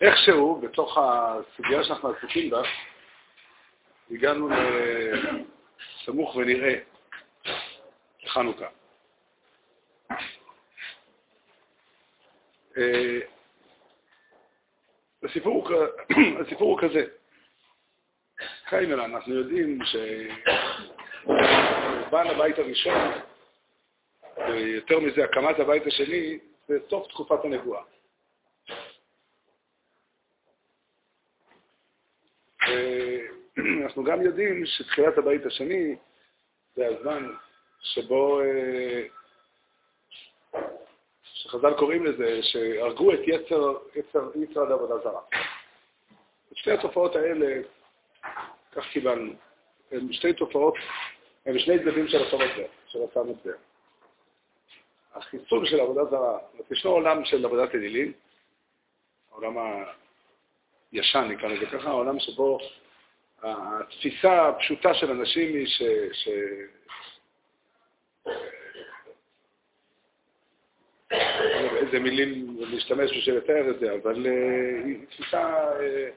איכשהו, בתוך הסוגיה שאנחנו עסוקים בה, הגענו לסמוך ונראה לחנוכה. אה, הסיפור, הסיפור הוא כזה. חיימל, אנחנו יודעים שבעל הבית הראשון, ויותר מזה, הקמת הבית השני, זה סוף תקופת הנבואה. אנחנו גם יודעים שתחילת הבית השני זה הזמן שבו, אה, שחז"ל קוראים לזה, שהרגו את יצר, יצר, יצר עד עבודה זרה. את שתי התופעות האלה, כך קיבלנו. הן שתי תופעות, הן שני צדדים של אותו מטבע, של אותה מטבע. החיסול של עבודה זרה, ישנו עולם של עבודת אלילים, העולם הישן נקרא לזה ככה, העולם שבו התפיסה הפשוטה של אנשים היא ש... ש... איזה מילים להשתמש בשביל לתאר את זה, אבל אה, היא תפיסה, אה,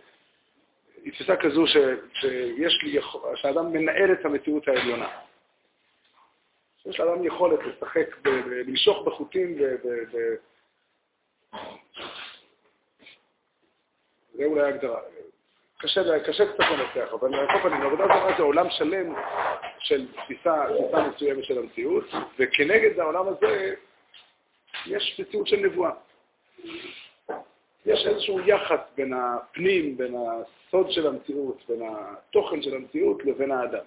היא תפיסה כזו ש, שיש לי, שהאדם מנהל את המציאות העליונה. שיש לאדם יכולת לשחק, למשוך בחוטים ו... זה אולי הגדרה. קשה, קשה קצת לנצח, אבל על כל פנים, עבודה זרה זה עולם שלם של תפיסה מסוימת של המציאות, וכנגד העולם הזה יש מציאות של נבואה. יש איזשהו יחס בין הפנים, בין הסוד של המציאות, בין התוכן של המציאות לבין האדם.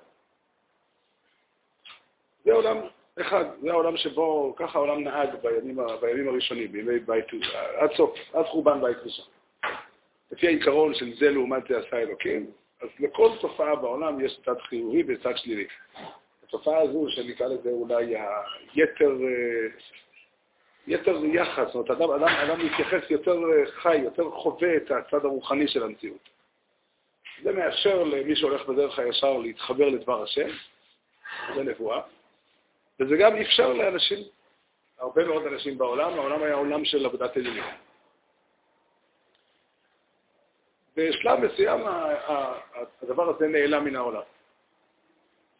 זה עולם אחד, זה העולם שבו, ככה העולם נהג בימים, בימים הראשונים, בימי בית, עד סוף, עד חורבן בית ראשון. לפי העיקרון של זה לעומת זה עשה אלוקים, אז לכל תופעה בעולם יש צד חיובי וצד שלילי. התופעה הזו, שנקרא לזה אולי היתר, יתר יחס, זאת אומרת, אדם, אדם, אדם מתייחס יותר אה, חי, יותר חווה את הצד הרוחני של המציאות. זה מאפשר למי שהולך בדרך הישר להתחבר לדבר השם, זה נבואה, וזה גם אפשר לאנשים, הרבה מאוד אנשים בעולם, העולם היה עולם של עבודת אלילים. בשלב מסוים הדבר הזה נעלם מן העולם.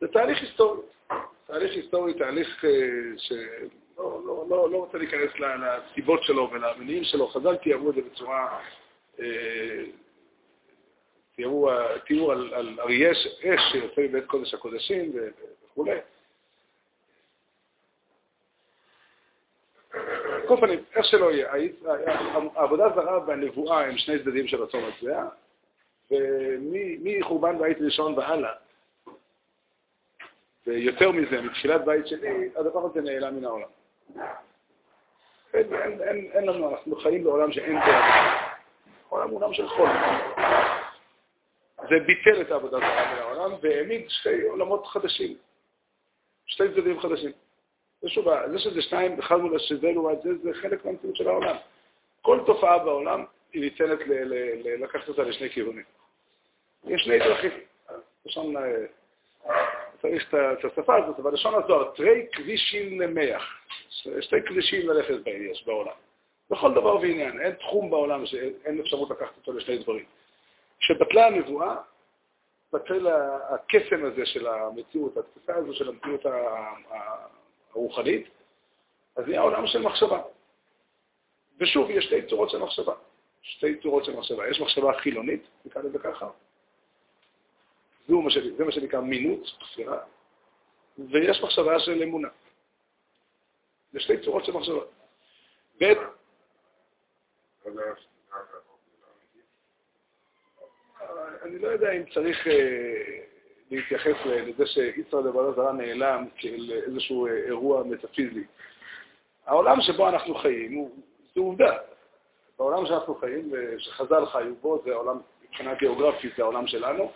זה תהליך היסטורי. תהליך היסטורי, תהליך אה, שלא לא, לא, לא רוצה להיכנס לסיבות שלו ולמניעים שלו. חז"ל תיארו את זה בצורה, אה, תיארו, תיאור על, על אריה אש שיוצא מבית קודש הקודשים וכו'. כל פנים, איך שלא יהיה, העבודה זרה והנבואה הם שני צדדים של אותו מטבע, ומחורבן בית ראשון והלאה, ויותר מזה, מתחילת בית שני, הדבר הזה נעלם מן העולם. אין, אין, אין, אין לנו, אנחנו חיים בעולם שאין דרך. העולם הוא עולם של חול. זה ביטל את העבודה מן העולם והעמיד שתי עולמות חדשים, שתי צדדים חדשים. ושוב, זה שזה שניים אחד מול השזה לעומת זה, זה חלק מהמציאות של העולם. כל תופעה בעולם היא ניתנת לקחת אותה לשני כיוונים. יש שני דרכים. לשון, אה, צריך את השפה הזאת, אבל לשון הזוהר, תרי כבישים למח. שתי כבישים ללכת בהם יש בעולם. בכל דבר ועניין, אין תחום בעולם שאין אפשרות לקחת אותו לשני דברים. כשבטלה הנבואה, בטל הקסם הזה של המציאות, התפיסה הזו של המציאות הרוחנית, אז נהיה עולם של מחשבה. ושוב, יש שתי צורות של מחשבה. שתי צורות של מחשבה. יש מחשבה חילונית, נקרא לזה ככה, זה מה שנקרא מינות, ספירה, ויש מחשבה של אמונה. זה שתי צורות של מחשבה. ב' אני לא יודע אם צריך אה, להתייחס לזה שישראל דברה זרה נעלם כאל איזשהו אירוע מטאפיזי. העולם שבו אנחנו חיים, זו עובדה. בעולם שאנחנו חיים, שחז"ל חיו בו, זה העולם, מבחינה גיאוגרפית, זה העולם שלנו,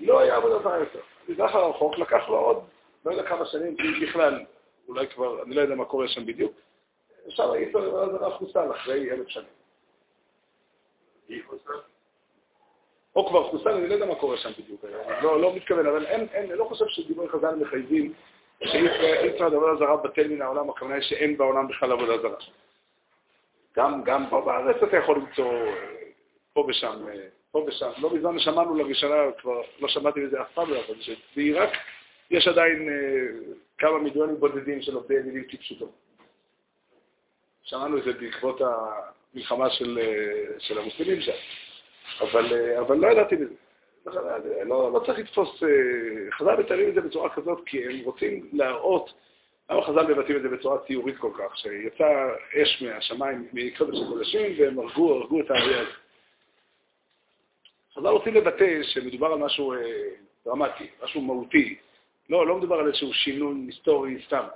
לא היה עבודה זרה יותר. מזרח הרחוק לקח לו עוד, לא יודע כמה שנים, בכלל, אולי כבר, אני לא יודע מה קורה שם בדיוק, שם אפשר, זה רב חוסל אחרי אלף שנים. או כבר חוסל, אני לא יודע מה קורה שם בדיוק, לא, לא מתכוון, אבל אין, לא חושב שדיבורי חז"ל מחייבים שאי אפשר לדבר על זרה בטל מן העולם, הכוונה היא שאין בעולם בכלל עבודה זרה. גם, גם פה בארץ אתה יכול למצוא פה ושם, פה ושם. לא מזמן שמענו לראשונה, כבר לא שמעתי מזה אף פעם, אבל בעיראק יש עדיין אה, כמה מיליונים בודדים של עובדי אלילים כפשוטו. שמענו את זה בעקבות המלחמה של, אה, של המוסלמים שם, אבל, אה, אבל לא ידעתי מזה. לא, לא צריך לתפוס, חז"ל מתארים את זה בצורה כזאת, כי הם רוצים להראות, למה חז"ל מבטאים את זה בצורה ציורית כל כך, שיצא אש מהשמיים מקודש הקודשים והם הרגו, הרגו את האריה הזה. חז"ל רוצים לבטא שמדובר על משהו דרמטי, משהו מהותי, לא, לא מדובר על איזשהו שינון היסטורי סתם.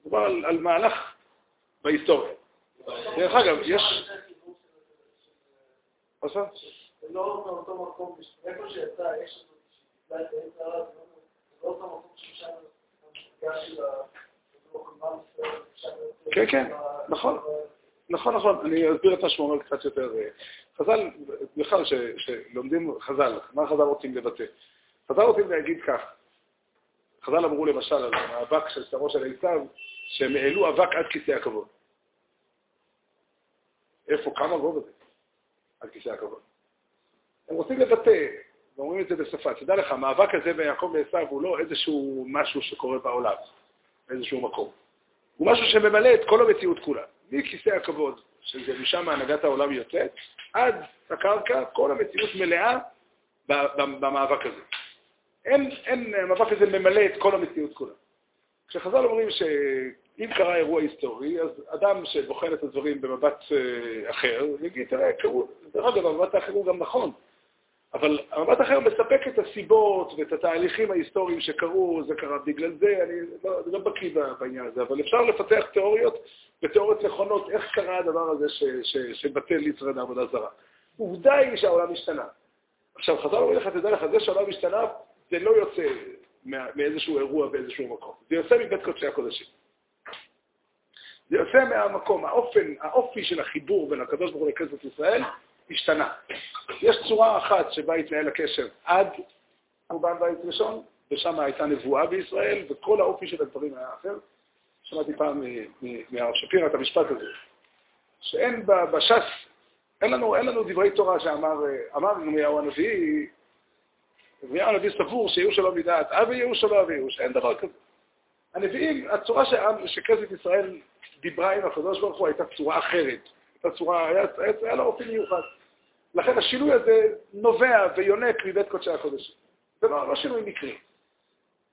מדובר על, על מהלך בהיסטוריה. דרך אגב, יש... מה זה? לא מאותו מקום, איפה שיצא, יש אותו מקום ששם כן, כן, נכון. נכון, נכון. אני אסביר את מה שהוא אומר קצת יותר. חז"ל, בכלל, שלומדים חז"ל, מה חז"ל רוצים לבטא? חז"ל רוצים להגיד כך, חז"ל אמרו למשל על המאבק של שרו של עשיו, שהם העלו אבק עד כיסא הכבוד. איפה, כמה גובה זה? עד כיסא הכבוד. הם רוצים לבטא, ואומרים את זה בשפה. תדע לך, המאבק הזה בין יעקב לעשיו הוא לא איזשהו משהו שקורה בעולם, באיזשהו מקום. הוא משהו שממלא את כל המציאות כולה. מכיסא הכבוד, שזה משם הנהגת העולם יוצאת, עד הקרקע, כל המציאות מלאה במאבק הזה. אין, אין, המאבק הזה ממלא את כל המציאות כולה. כשחז"ל אומרים שאם קרה אירוע היסטורי, אז אדם שבוחן את הדברים במבט אה, אחר, יגיד, תראה, קרו, דרך אגב, המבט האחר הוא גם נכון, אבל המבט האחר מספק את הסיבות ואת התהליכים ההיסטוריים שקרו, זה קרה בגלל זה, אני לא, לא בקיא בעניין הזה, אבל אפשר לפתח תיאוריות ותיאוריות נכונות, איך קרה הדבר הזה שבטל יצרד העבודה זרה. עובדה היא שהעולם השתנה. עכשיו, חז"ל אומרים לך, תדע לך, זה שהעולם השתנה, זה לא יוצא מאיזשהו אירוע באיזשהו מקום, זה יוצא מבית קודשי הקודשים. זה יוצא מהמקום, האופן, האופי של החיבור בין הקדוש ברוך הוא לכנסת ישראל השתנה. יש צורה אחת שבה התנהל הקשר עד חורבן בית ראשון, ושם הייתה נבואה בישראל, וכל האופי של הדברים היה אחר. שמעתי פעם מהרב שפירא את המשפט הזה, שאין בש"ס, אין לנו, אין לנו דברי תורה שאמר, אמר ירמיהו הנביא, ירמיהו הנביא סבור שיהיו לו מדעת, אבי ייאוש או לא אבי ייאוש, אין דבר כזה. הנביאים, הצורה שכנסת ישראל דיברה עם הקדוש ברוך הוא הייתה צורה אחרת. הייתה צורה, היה, היה, היה לה אופי מיוחד. לכן השינוי הזה נובע ויונק מבית קודשי הקודשים. זה לא, לא שינוי מקרי.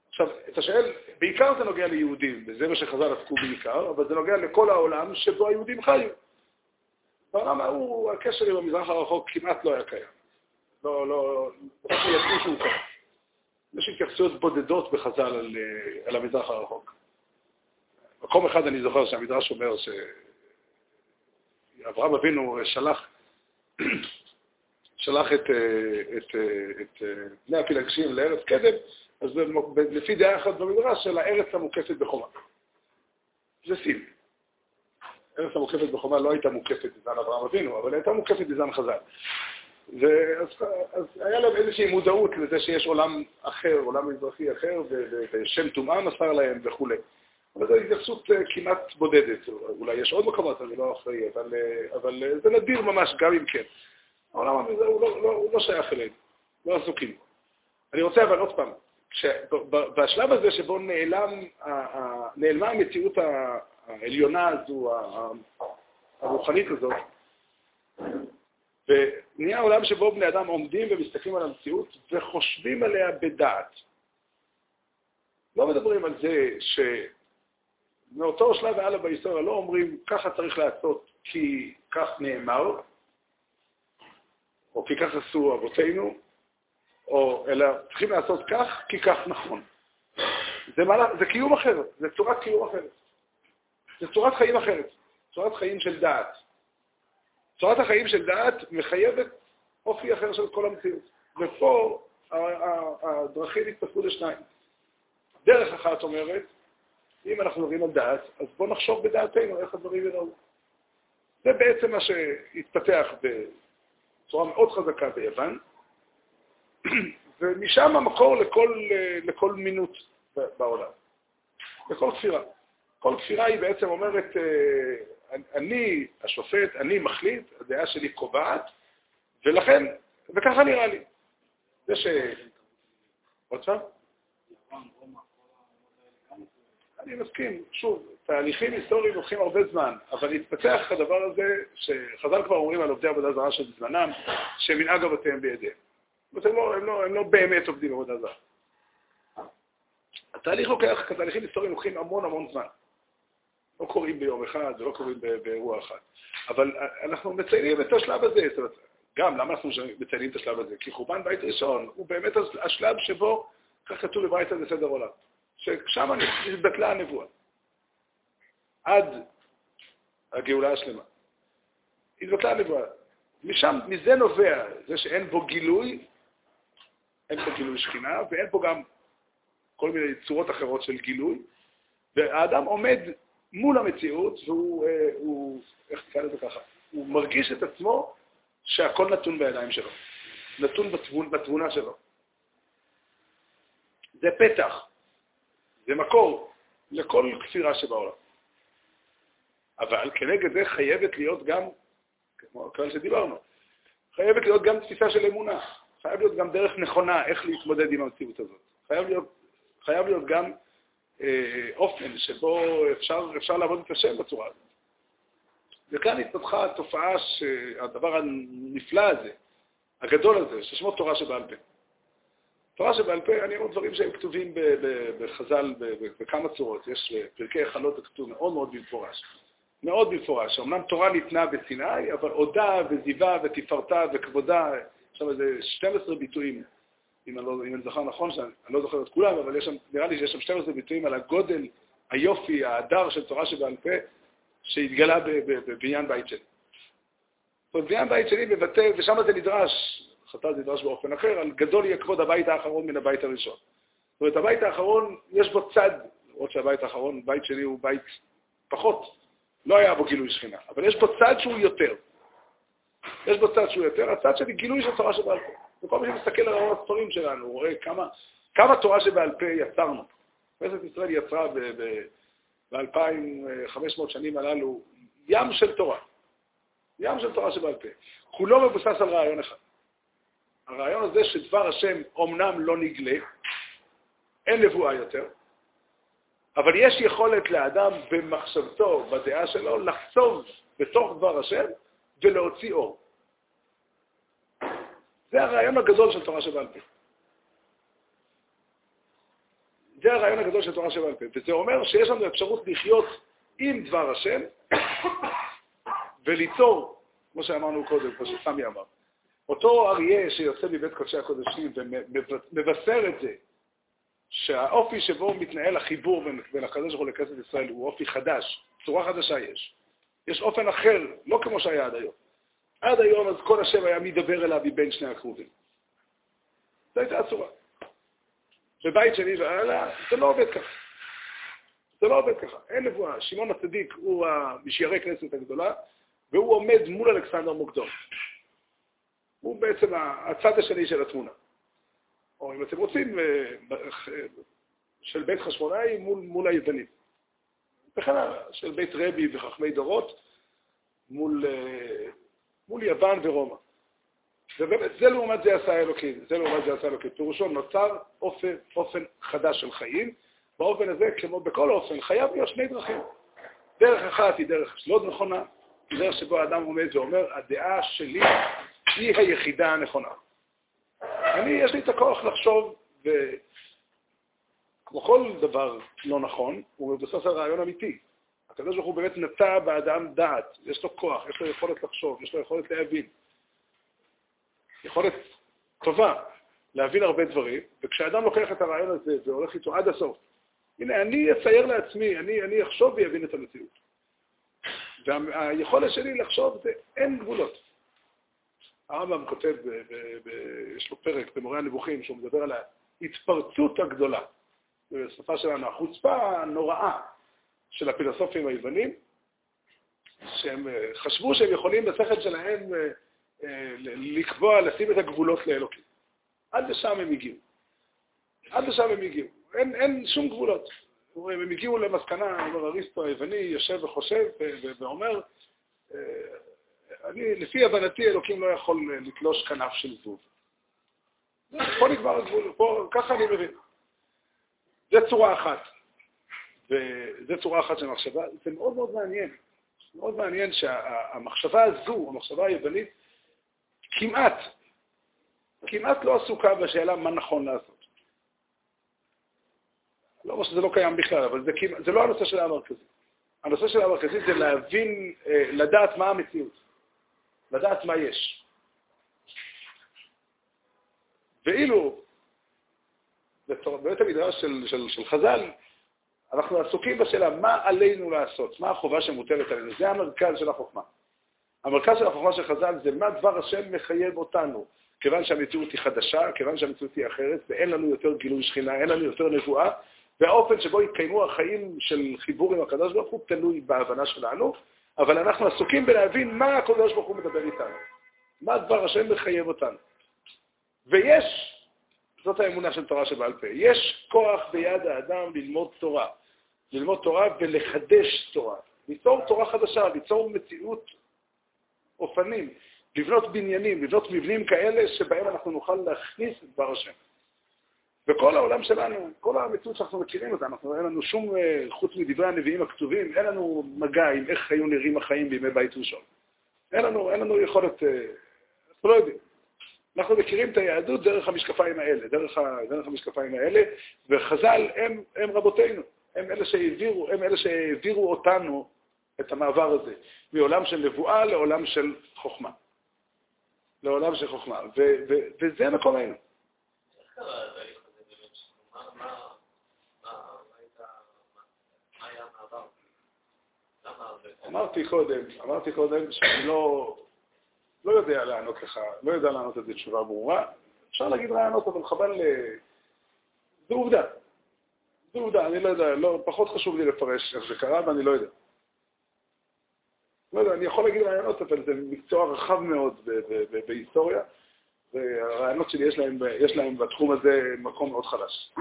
עכשיו, אתה שואל, בעיקר זה נוגע ליהודים, וזה מה שחז"ל עסקו בעיקר, אבל זה נוגע לכל העולם שבו היהודים חיו. בעולם ההוא, הקשר עם המזרח הרחוק כמעט לא היה קיים. לא, לא, לא שידעו שהוא קיים. יש התייחסויות בודדות בחז"ל על, אה, על המזרח הרחוק. מקום אחד אני זוכר שהמדרש אומר שאברהם אבינו שלח, שלח את, אה, את, אה, את בני הפילגשים לארץ קדם, אז לפי דעה אחת במדרש של הארץ המוקפת בחומה. זה סין. הארץ המוקפת בחומה לא הייתה מוקפת בזמן אברהם אבינו, אבל הייתה מוקפת בזמן חז"ל. ואז אז היה להם איזושהי מודעות לזה שיש עולם אחר, עולם מזרחי אחר, ושם טומאה מסר להם וכו'. אבל זו התייחסות אה, כמעט בודדת. אולי יש עוד מקומות, אני לא אחראי, אבל, אה, אבל אה, זה נדיר ממש, גם אם כן. העולם הזה הוא לא, לא, הוא לא שייך אלינו, לא עסוקים. אני רוצה אבל עוד פעם, בשלב הזה שבו נעלם, נעלמה המציאות העליונה הזו, הרוחנית הזאת, ונהיה עולם שבו בני אדם עומדים ומסתכלים על המציאות וחושבים עליה בדעת. לא מדברים על זה שמאותו שלב והלאה בהיסטוריה לא אומרים ככה צריך לעשות כי כך נאמר, או כי כך עשו אבותינו, או אלא צריכים לעשות כך כי כך נכון. זה, מעלה, זה קיום אחר, זה צורת קיום אחרת. זה צורת חיים אחרת, צורת חיים של דעת. צורת החיים של דעת מחייבת אופי אחר של כל המציאות. ופה הדרכים התפתחו לשניים. דרך אחת אומרת, אם אנחנו מדברים על דעת, אז בואו נחשוב בדעתנו איך הדברים יראו. זה בעצם מה שהתפתח בצורה מאוד חזקה ביוון, ומשם המקור לכל, לכל מינות בעולם, לכל כפירה. כל כפירה היא בעצם אומרת, אה, אני השופט, אני מחליט, הדעה שלי קובעת, ולכן, וככה נראה לי. זה ש... עוד פעם? אני מסכים, שוב, תהליכים היסטוריים לוקחים הרבה זמן, אבל התפתח הדבר הזה, שחז"ל כבר אומרים על עובדי עבודה זרה של זמנם, שמנהג אבותיהם בידיהם. הם לא, הם, לא, הם לא באמת עובדים עבודה זרה. התהליך לוקח, תהליכים היסטוריים לוקחים המון המון זמן. לא קורים ביום אחד ולא קורים באירוע אחד. אבל אנחנו מציינים את השלב הזה. גם, למה אנחנו מציינים את השלב הזה? כי חורבן בית ראשון הוא באמת השלב שבו, כך כתוב בברייתא בסדר עולם, ששם התבטלה הנבואה. עד הגאולה השלמה. התבטלה הנבואה. משם, מזה נובע זה שאין בו גילוי, אין פה גילוי שכינה, ואין פה גם כל מיני צורות אחרות של גילוי, והאדם עומד מול המציאות, והוא, אה, הוא, איך תקרא לזה ככה, הוא מרגיש את עצמו שהכל נתון בידיים שלו, נתון בתבונ, בתבונה שלו. זה פתח, זה מקור לכל כפירה שבעולם. אבל כנגד זה חייבת להיות גם, כמו כאלה שדיברנו, חייבת להיות גם תפיסה של אמונה, חייב להיות גם דרך נכונה איך להתמודד עם המציאות הזאת. חייב להיות, חייב להיות גם אופן שבו אפשר, אפשר לעבוד את השם בצורה הזאת. וכאן התפתחה התופעה שהדבר הנפלא הזה, הגדול הזה, ששמו תורה שבעל פה. תורה שבעל פה, אני אומר דברים שהם כתובים בחז"ל בכמה צורות. יש פרקי חלות כתוב מאוד מאוד במפורש. מאוד במפורש. אמנם תורה ניתנה בסיני, אבל עודה וזיווה ותפארתה וכבודה, שם איזה 12 ביטויים אם אני, לא, אם אני זוכר נכון, שאני לא זוכר את כולם, אבל שם, נראה לי שיש שם 12 ביטויים על הגודל, היופי, ההדר של תורה שבעל פה, שהתגלה בבניין בית שלי. זאת אומרת, בניין בית שלי מבטא, ושם זה נדרש, חטא זה נדרש באופן אחר, על גדול יהיה כבוד הבית האחרון מן הבית הראשון. זאת אומרת, הבית האחרון, יש בו צד, למרות שהבית האחרון, בית שלי הוא בית פחות, לא היה בו גילוי שכינה, אבל יש בו צד שהוא יותר. יש בו צד שהוא יותר, הצד שלי גילוי של תורה שבעל פה. וכל מי שמסתכל על הספרים שלנו, רואה כמה, כמה תורה שבעל פה יצרנו. כנסת ישראל יצרה ב-2500 שנים הללו ים של תורה. ים של תורה שבעל פה. כולו מבוסס על רעיון אחד. הרעיון הזה שדבר השם אומנם לא נגלה, אין נבואה יותר, אבל יש יכולת לאדם במחשבתו, בדעה שלו, לחצוב בתוך דבר השם ולהוציא אור. זה הרעיון הגדול של תורה שבעל פה. זה הרעיון הגדול של תורה שבעל פה. וזה אומר שיש לנו אפשרות לחיות עם דבר השם וליצור, כמו שאמרנו קודם, כמו שסמי אמר. אותו אריה שיוצא מבית קודשי הקודשים ומבשר את זה, שהאופי שבו מתנהל החיבור בין, בין הקדוש ברוך הוא לכנסת ישראל הוא אופי חדש, צורה חדשה יש. יש אופן אחר, לא כמו שהיה עד היום. עד היום אז כל השם היה מדבר אליו מבין שני הכרובים. זו הייתה הצורה. בבית שני והלאה, זה לא עובד ככה. זה לא עובד ככה, אין נבואה. שמעון הצדיק הוא משיירי כנסת הגדולה, והוא עומד מול אלכסנדר מוקדון. הוא בעצם הצד השני של התמונה. או אם אתם רוצים, אה, של בית חשמונאי מול, מול היוונים. וכן של בית רבי וחכמי דורות מול אה, מול יוון ורומא. ובאמת, זה לעומת זה עשה אלוקים, זה לעומת זה עשה אלוקים. פירושו נוצר אופן, אופן חדש של חיים. באופן הזה, כמו בכל אופן, חייב להיות שני דרכים. דרך אחת היא דרך לא נכונה, היא דרך שבו האדם עומד ואומר, הדעה שלי היא היחידה הנכונה. אני, יש לי את הכוח לחשוב, וכמו כל דבר לא נכון, הוא מבוסס על רעיון אמיתי. הקדוש ברוך הוא באמת נטע באדם דעת, יש לו כוח, יש לו יכולת לחשוב, יש לו יכולת להבין. יכולת טובה להבין הרבה דברים, וכשאדם לוקח את הרעיון הזה והולך איתו עד הסוף, הנה, אני אצייר לעצמי, אני, אני אחשוב ויבין את המציאות. והיכולת שלי לחשוב זה אין גבולות. הרמב"ם כותב, ב, ב, ב, יש לו פרק במורה הנבוכים, שהוא מדבר על ההתפרצות הגדולה. בשפה שלנו, החוצפה הנוראה של הפילוסופים היוונים, שהם אה, חשבו שהם יכולים בשכל שלהם אה, אה, לקבוע, לשים את הגבולות לאלוקים. עד לשם הם הגיעו. עד לשם הם הגיעו. אין, אין שום גבולות. הם הגיעו למסקנה, אומר אריסטו היווני, יושב וחושב ואומר, אני, לפי הבנתי, אלוקים לא יכול לתלוש כנף של זבוב. פה נגמר הגבול, פה, ככה אני מבין. זה צורה אחת. וזו צורה אחת של מחשבה. זה מאוד מאוד מעניין. מאוד מעניין שהמחשבה הזו, המחשבה היוונית, כמעט, כמעט לא עסוקה בשאלה מה נכון לעשות. לא אומר שזה לא קיים בכלל, אבל זה, זה לא הנושא של המרכזי. הנושא של המרכזי זה להבין, אה, לדעת מה המציאות, לדעת מה יש. ואילו בבית המדרש של, של, של חז"ל, אנחנו עסוקים בשאלה מה עלינו לעשות, מה החובה שמוטלת עלינו. זה המרכז של החוכמה. המרכז של החוכמה של חז"ל זה מה דבר השם מחייב אותנו. כיוון שהמציאות היא חדשה, כיוון שהמציאות היא אחרת, ואין לנו יותר גילוי שכינה, אין לנו יותר נבואה, והאופן שבו יתקיימו החיים של חיבור עם הקדוש ברוך הוא תלוי בהבנה שלנו, אבל אנחנו עסוקים בלהבין מה הקדוש ברוך הוא מדבר איתנו, מה דבר השם מחייב אותנו. ויש זאת האמונה של תורה שבעל פה. יש כוח ביד האדם ללמוד תורה. ללמוד תורה ולחדש תורה. ליצור תורה חדשה, ליצור מציאות אופנים, לבנות בניינים, לבנות מבנים כאלה שבהם אנחנו נוכל להכניס את דבר השם. וכל העולם שלנו, כל המציאות שאנחנו מכירים אותה, אנחנו, אין לנו שום, אה, חוץ מדברי הנביאים הכתובים, אין לנו מגע עם איך היו נראים החיים בימי בית ראשון. אין לנו, אין לנו יכולת, אה, אנחנו לא יודעים. אנחנו מכירים את היהדות דרך המשקפיים האלה, דרך, ה, דרך המשקפיים האלה, וחז"ל הם, הם רבותינו, הם אלה שהעבירו, הם אלה שהעבירו אותנו את המעבר הזה, מעולם של נבואה לעולם של חוכמה. לעולם של חוכמה, ו, ו, וזה מקומנו. אמרתי קודם, אמרתי קודם שאני לא, לא יודע לענות לך, לא יודע לענות את זה תשובה ברורה. אפשר להגיד רעיונות, אבל חבל ל... זו עובדה. זו עובדה, אני לא יודע, לא, פחות חשוב לי לפרש איך זה קרה, ואני לא יודע. לא יודע, אני יכול להגיד רעיונות, אבל זה מקצוע רחב מאוד בהיסטוריה, והרעיונות שלי יש להם, יש להם בתחום הזה מקום מאוד חלש.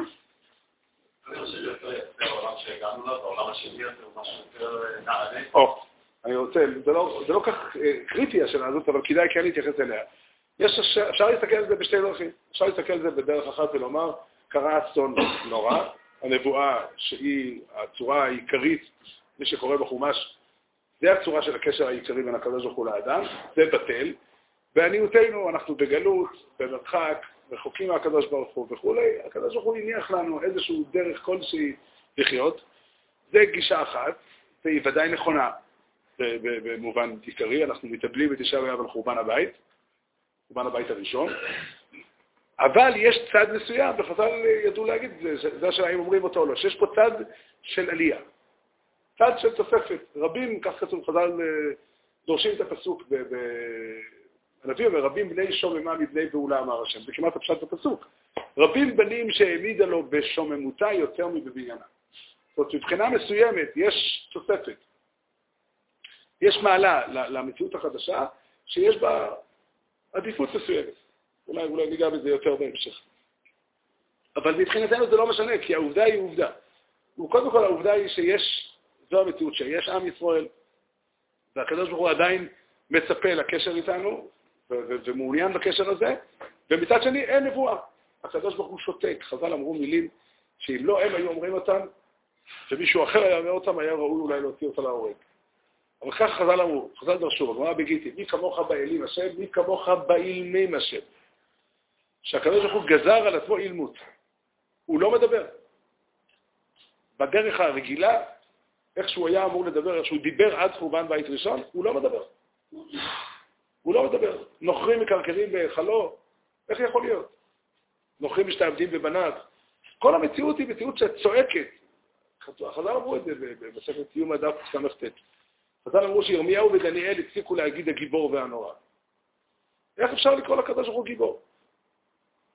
אני חושב שיותר יפה העולם שהגענו לו, בעולם השני יותר משהו יותר נעלה. אני רוצה, זה לא, זה לא כך אה, קריטי השאלה הזאת, אבל כדאי כן להתייחס אליה. יש, אפשר להסתכל על זה בשתי דרכים. אפשר להסתכל על זה בדרך אחת ולומר, קרה אסון נורא, הנבואה שהיא הצורה העיקרית, מי שקורא בחומש, זה הצורה של הקשר העיקרי בין הקדוש ברוך הוא לאדם, זה בטל. בעניותנו אנחנו בגלות, במרחק, רחוקים מהקדוש ברוך הוא וכולי, הקדוש ברוך הוא הניח לנו איזשהו דרך כלשהי לחיות. זה גישה אחת, והיא ודאי נכונה. במובן עיקרי, אנחנו מתאבלים את תשעה באב על חורבן הבית, חורבן הבית הראשון, אבל יש צד מסוים, וחז"ל ידעו להגיד את זה, זה השאלה אם אומרים אותו או לא, שיש פה צד של עלייה, צד של תוספת. רבים, כך כתוב, חז"ל אה, דורשים את הפסוק הנביא אומר, רבים בני שוממה מבני פעולה, אמר השם. זה כמעט הפשט בפסוק. רבים בנים שהעמידה לו בשוממותה יותר מבבניינה. זאת אומרת, מבחינה מסוימת יש תוספת. יש מעלה למציאות החדשה שיש בה עדיפות מסוימת. אולי, אולי ניגע בזה יותר בהמשך. אבל מבחינתנו זה לא משנה, כי העובדה היא עובדה. וקודם כל העובדה היא שיש, זו המציאות שיש עם ישראל, והקדוש ברוך הוא עדיין מצפה לקשר איתנו, ומעוניין בקשר הזה, ומצד שני אין נבואה. הקדוש ברוך הוא שותק. חז"ל אמרו מילים שאם לא הם היו אומרים אותם, ומישהו אחר היה אומר אותם, היה ראוי אולי להוציא אותה להורג. אבל כך חז"ל אמרו, חז"ל דרשו, בגמרא בגיטי, מי כמוך באלים השם, מי כמוך באילמים השם. שהקדוש ברוך הוא גזר על עצמו אילמות. הוא לא מדבר. בדרך הרגילה, איך שהוא היה אמור לדבר, איך שהוא דיבר עד חורבן בית ראשון, הוא לא מדבר. הוא לא מדבר. נוכרים מקרקרים בהיכלו, איך יכול להיות? נוכרים משתעבדים בבניו. כל המציאות היא מציאות שצועקת. חז"ל אמרו את זה בספר סיום הדף ס"ט. חז"ל אמרו שירמיהו ודניאל הפסיקו להגיד הגיבור והנורא. איך אפשר לקרוא לקדוש ברוך הוא גיבור?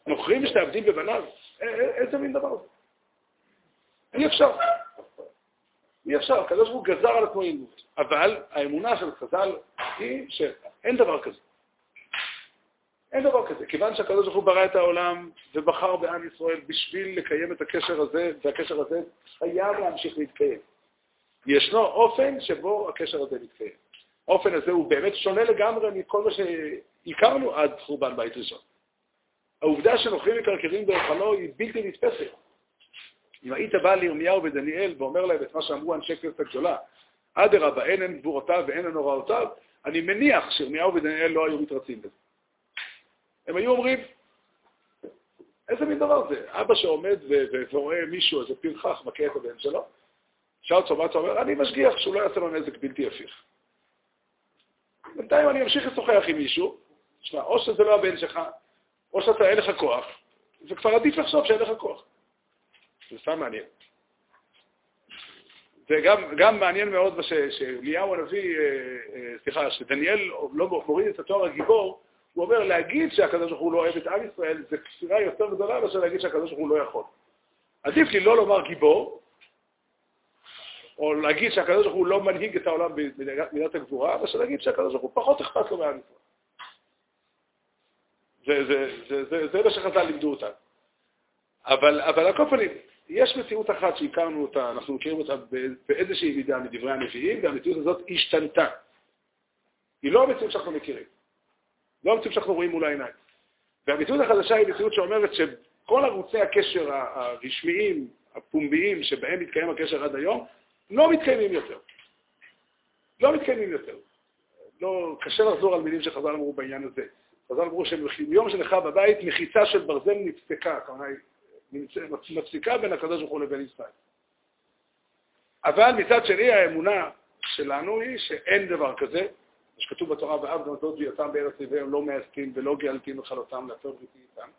נוכרים משתעבדים בבניו? איזה מין דבר זה? אי אפשר. אי אפשר, הקדוש ברוך הוא גזר על עצמו עימות. אבל האמונה של חז"ל היא שאין דבר כזה. אין דבר כזה. כיוון שהקדוש ברוך הוא ברא את העולם ובחר בעם ישראל בשביל לקיים את הקשר הזה, והקשר הזה חייב להמשיך להתקיים. ישנו אופן שבו הקשר הזה מתקיים. האופן הזה הוא באמת שונה לגמרי מכל מה שהכרנו עד חורבן בית ראשון. העובדה שנוכרים מקרקרים בהיכלו היא בלתי נתפסת. אם היית בא לירמיהו ודניאל ואומר להם את מה שאמרו אנשי כנסת הגדולה, אדרבה, אין הן גבורותיו ואין הן הוראותיו, אני מניח שירמיהו ודניאל לא היו מתרצים בזה. הם היו אומרים, איזה מין דבר זה? אבא שעומד ורואה מישהו, איזה פרחח, מכה את הבן שלו, שאל אותו אומר, אני משגיח שהוא לא יעשה לו נזק בלתי הפיך. בינתיים אני אמשיך לשוחח עם מישהו, תשמע, או שזה לא הבן שלך, או שאתה אין לך כוח, זה כבר עדיף לחשוב שאין לך כוח. זה סתם מעניין. וגם מעניין מאוד שאליהו הנביא, אה, אה, סליחה, שדניאל לא מוריד את התואר הגיבור, הוא אומר, להגיד שהקדוש ברוך הוא לא אוהב את עם ישראל, זה כפירה יותר גדולה מאשר להגיד שהקדוש ברוך הוא לא יכול. עדיף לי לא לומר גיבור, או להגיד שהקדוש ברוך הוא לא מנהיג את העולם במידת הגבורה, מאשר להגיד שהקדוש ברוך הוא פחות אכפת לו מעם ישראל. זה, זה, זה, זה, זה מה שחז"ל לימדו אותנו. אבל, אבל על כל פנים, יש מציאות אחת שהכרנו אותה, אנחנו מכירים אותה באיזושהי מידה מדברי הנביאים, והמציאות הזאת השתנתה. היא לא המציאות שאנחנו מכירים. לא המציאות שאנחנו רואים מול העיניים. והמציאות החדשה היא מציאות שאומרת שכל ערוצי הקשר הרשמיים, הפומביים, שבהם מתקיים הקשר עד היום, לא מתקיימים יותר. לא מתקיימים יותר. לא, קשה לחזור על מילים שחז"ל אמרו בעניין הזה. חז"ל אמרו שמיום שנחרב בבית, מחיצה של ברזל נפסקה, כלומר, מפסיקה בין הקדוש ברוך הוא לבין ישראל. אבל מצד שני, האמונה שלנו היא שאין דבר כזה, שכתוב בתורה, ואב גם זאת ויותם בארץ עיוור לא מאסתים ולא גאלתים לכלותם לעשות בריתי איתם.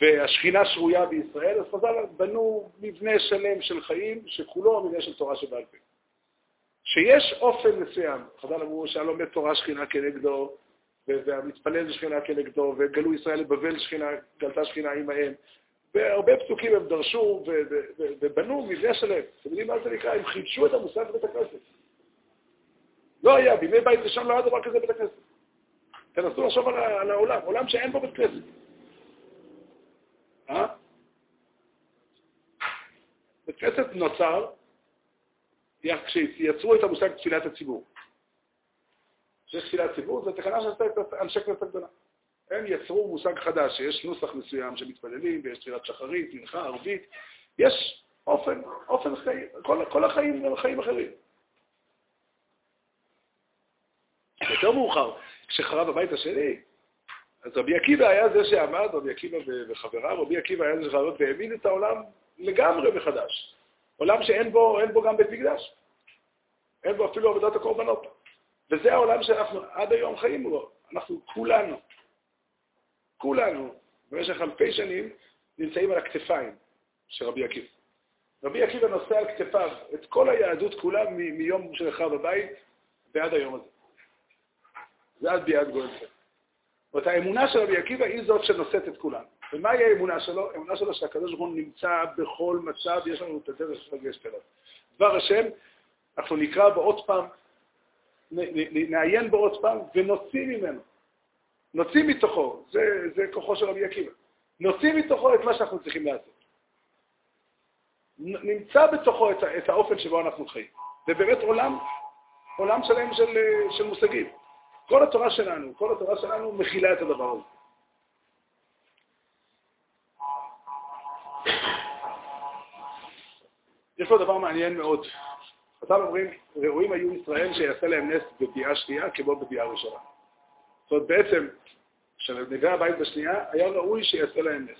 והשכינה שרויה בישראל, אז חז"ל בנו מבנה שלם של חיים שכולו מבנה של תורה שבעל פה. שיש אופן מסוים, חז"ל אמרו שהלומד תורה שכינה כנגדו, והמתפלל זה שכינה כנגדו, וגלו ישראל לבבל שכינה, גלתה שכינה עמהם. והרבה פסוקים הם דרשו ובנו מבנה שלם. אתם יודעים מה זה נקרא? הם חידשו את המושג בבית הכנסת. לא היה, בימי בית ראשון לא היה דבר כזה בבית הכנסת. תנסו לחשוב על העולם, עולם שאין בו בית כנסת. אה? בית כנסת נוצר כשיצרו את המושג תפילת הציבור. כשיש תפילת ציבור, זו תקנה שעשתה את אנשי כנסת הגדולה. הם יצרו מושג חדש, שיש נוסח מסוים שמתפללים, ויש תפילת שחרית, מנחה, ערבית. יש אופן, אופן חיים, כל, כל החיים הם חיים אחרים. יותר מאוחר, כשחרב הבית השני, אז רבי עקיבא היה זה שעמד, רבי עקיבא וחבריו, רבי עקיבא היה זה שחרב והעמיד את העולם לגמרי מחדש. עולם שאין בו, בו גם בית מקדש. אין בו אפילו עבודת הקורבנות. וזה העולם שאנחנו עד היום חיים בו. אנחנו כולנו, כולנו, במשך אלפי שנים, נמצאים על הכתפיים של רבי עקיבא. רבי עקיבא נושא על כתפיו את כל היהדות כולה מיום שנחרב הבית ועד היום הזה. זה עד ביאת גואל זאת אומרת, האמונה של רבי עקיבא היא זאת שנושאת את כולם. ומהי האמונה שלו? האמונה שלו שהקדוש ברוך הוא נמצא בכל מצב, יש לנו את הדרך לגשת אליו. דבר השם, אנחנו נקרא בו עוד פעם, נעיין בו עוד פעם ונוציא ממנו. נוציא מתוכו, זה, זה כוחו של רבי עקיבא. נוציא מתוכו את מה שאנחנו צריכים לעשות. נמצא בתוכו את, את האופן שבו אנחנו חיים. זה באמת עולם, עולם שלם של, של מושגים. כל התורה שלנו, כל התורה שלנו מכילה את הדבר הזה. יש פה דבר מעניין מאוד. חז"ל אומרים, ראויים היו ישראל שיעשה להם נס בביאה שנייה כמו בביאה ראשונה. זאת אומרת, בעצם, כשנבנה הבית בשנייה, היה ראוי שיעשה להם נס.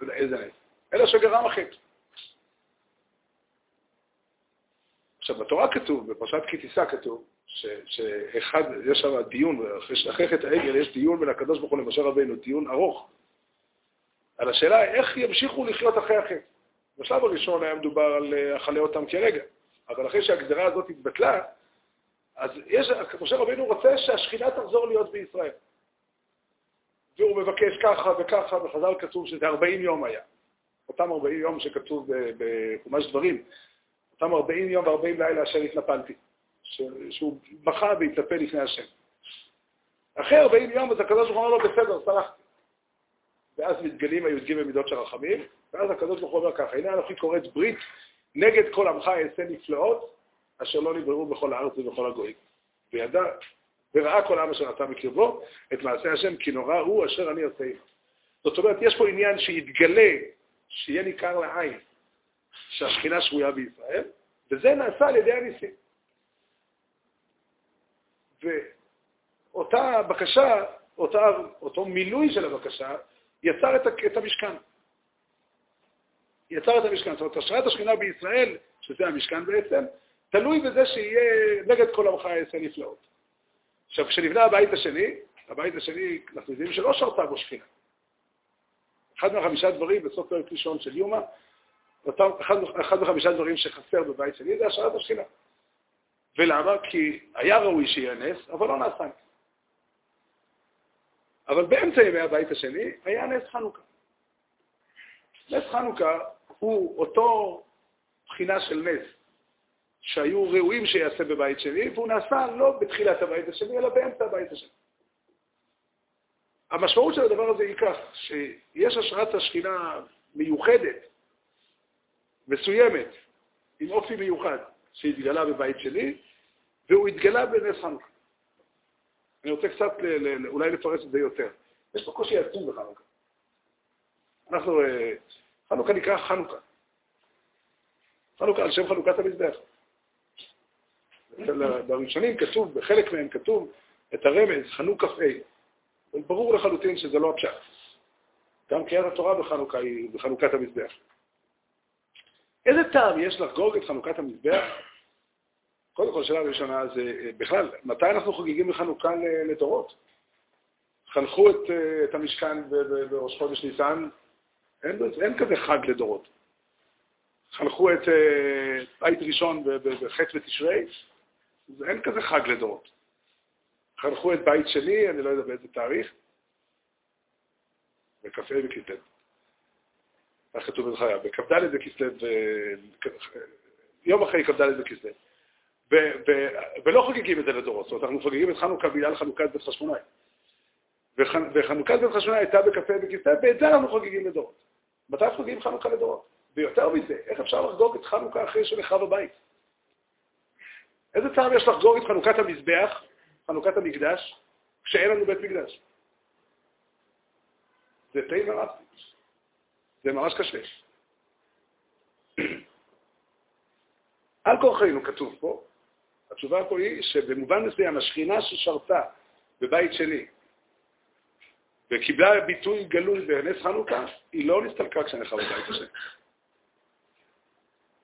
לא איזה נס. אלא שגרם החטא. עכשיו, בתורה כתוב, בפרשת כי תישא כתוב, שאחד, יש שם דיון, אחרי חטא העגל יש דיון בין הקדוש ברוך הוא למשה רבינו, דיון ארוך, על השאלה איך ימשיכו לחיות אחרי החטא. בשלב הראשון היה מדובר על אכלה אותם כרגע, אבל אחרי שהגזרה הזאת התבטלה, אז יש, משה רבינו רוצה שהשכינה תחזור להיות בישראל. והוא מבקש ככה וככה, בחז"ל כתוב שזה 40 יום היה. אותם 40 יום שכתוב בחומש דברים, אותם 40 יום ו-40 לילה אשר התנפלתי, שהוא בכה והתנפל לפני השם. אחרי 40 יום אז הקדוש ברוך הוא אומר לו, בסדר, סלחתי. ואז מתגלים הי"ג מידות של רחמים, ואז הקדוש ברוך הוא אומר ככה, הנה אנוכי קוראת ברית נגד כל עמך אעשה נפלאות, אשר לא נבררו בכל הארץ ובכל הגויים. וידע, וראה כל העם אשר נתן בקרבו את מעשה השם, כי נורא הוא אשר אני עושה עמו. זאת אומרת, יש פה עניין שיתגלה, שיהיה ניכר לעין, שהשכינה שרויה בישראל, וזה נעשה על ידי הניסים. ואותה בקשה, אותה, אותו מילוי של הבקשה, יצר את, את המשכן. יצר את המשכן. זאת אומרת, השראת השכינה בישראל, שזה המשכן בעצם, תלוי בזה שיהיה נגד כל עמך יעשה נפלאות. עכשיו, כשנבנה הבית השני, הבית השני, אנחנו יודעים שלא שרתה בו שכינה. אחד מהחמישה דברים בסוף פרק ראשון של יומא, אחד, אחד מחמישה דברים שחסר בבית שני זה השארת השכינה. ולמה? כי היה ראוי שיהיה נס, אבל לא נעשה נס. אבל באמצע ימי הבית השני היה נס חנוכה. נס חנוכה הוא אותו בחינה של נס שהיו ראויים שיעשה בבית שני, והוא נעשה לא בתחילת הבית השני, אלא באמצע הבית השני. המשמעות של הדבר הזה היא כך, שיש השראת השכינה מיוחדת, מסוימת, עם אופי מיוחד, שהתגלה בבית שלי, והוא התגלה בנס חנוכה. אני רוצה קצת אולי לפרש את זה יותר. יש פה קושי עצום בחנוכה. אנחנו, אה, חנוכה נקרא חנוכה. חנוכה על שם חנוכת המזבח. בראשונים כתוב, בחלק מהם כתוב את הרמז, חנוך כ"ה. ברור לחלוטין שזה לא הפשט. גם קריאת התורה בחנוכה היא בחנוכת המזבח. איזה טעם יש לחגוג את חנוכת המזבח? קודם כל, שאלה ראשונה זה, בכלל, מתי אנחנו חוגגים בחנוכה לדורות? חנכו את, את המשכן בראש חודש ניסן, אין, אין כזה חג לדורות. חנכו את בית ראשון בחטא ותשרי, אין כזה חג לדורות. חנכו את בית שני, אני לא יודע באיזה תאריך, בכ"ה בכ"ט. כך כתוב בזכריה, בכ"ד בכסלו, יום אחרי כ"ד בכסלו. ולא חוגגים את זה לדורות, זאת אומרת, אנחנו חוגגים את חנוכה בגלל חנוכת בית חשמונאי. וחנוכת בית חשמונאי הייתה בכ"ה בכסלו, ואת זה אנחנו חוגגים לדורות. מתי חוגגים חנוכה לדורות? ויותר מזה, איך אפשר לחגוג את חנוכה אחרי שנחרב הבית? איזה טעם יש לחגוג את חנוכת המזבח, חנוכת המקדש, כשאין לנו בית מקדש? זה תה ורב. זה ממש קשה. על כורחנו כתוב פה, התשובה פה היא שבמובן מסוים השכינה ששרתה בבית שני וקיבלה ביטוי גלוי בנס חנוכה, היא לא נסתלקה כשנחרב בבית השני.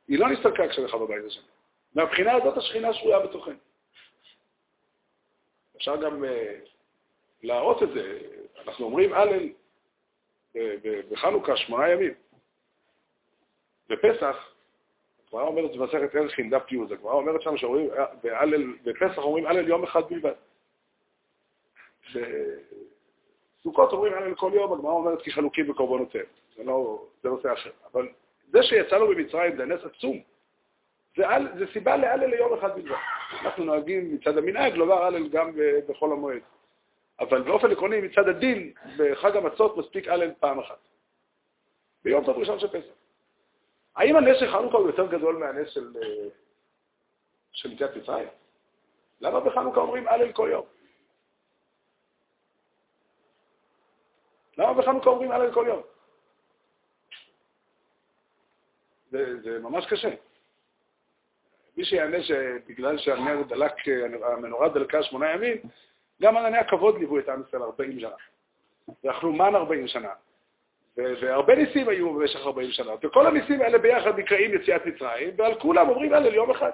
היא לא נסתלקה כשנחרב בבית השני. מהבחינה הזאת השכינה שרויה בתוכנו. אפשר גם uh, להראות את זה. אנחנו אומרים הלל בחנוכה שמונה ימים. בפסח, הגמרא אומרת במסכת ערכין, דף י', הגמרא אומרת שם שאומרים, בפסח אומרים הלל יום אחד בלבד. בסוכות אומרים הלל כל יום, הגמרא אומרת כי חלוקים בקורבנותיהם. זה לא, זה נושא אחר. אבל זה שיצאנו במצרים זה נס עצום. זה סיבה להלל ליום אחד בלבד. אנחנו נוהגים מצד המנהג לומר הלל גם בחול המועד. אבל באופן עקרוני, מצד הדין, בחג המצות מספיק הלל פעם אחת. ביום טוב ראשון של פסח. האם הנס של חנוכה הוא יותר גדול מהנס של, של יציאת מצרים? למה בחנוכה אומרים הלל כל יום? למה בחנוכה אומרים הלל כל יום? זה, זה ממש קשה. מי שיענה שבגלל שהנר דלק, המנורה דלקה שמונה ימים, גם ענני הכבוד ליוו את עם ישראל 40 שנה. ואכלו מן 40 שנה. והרבה ניסים היו במשך 40 שנה. וכל הניסים האלה ביחד נקראים יציאת מצרים, ועל כולם אומרים הלל יום אחד.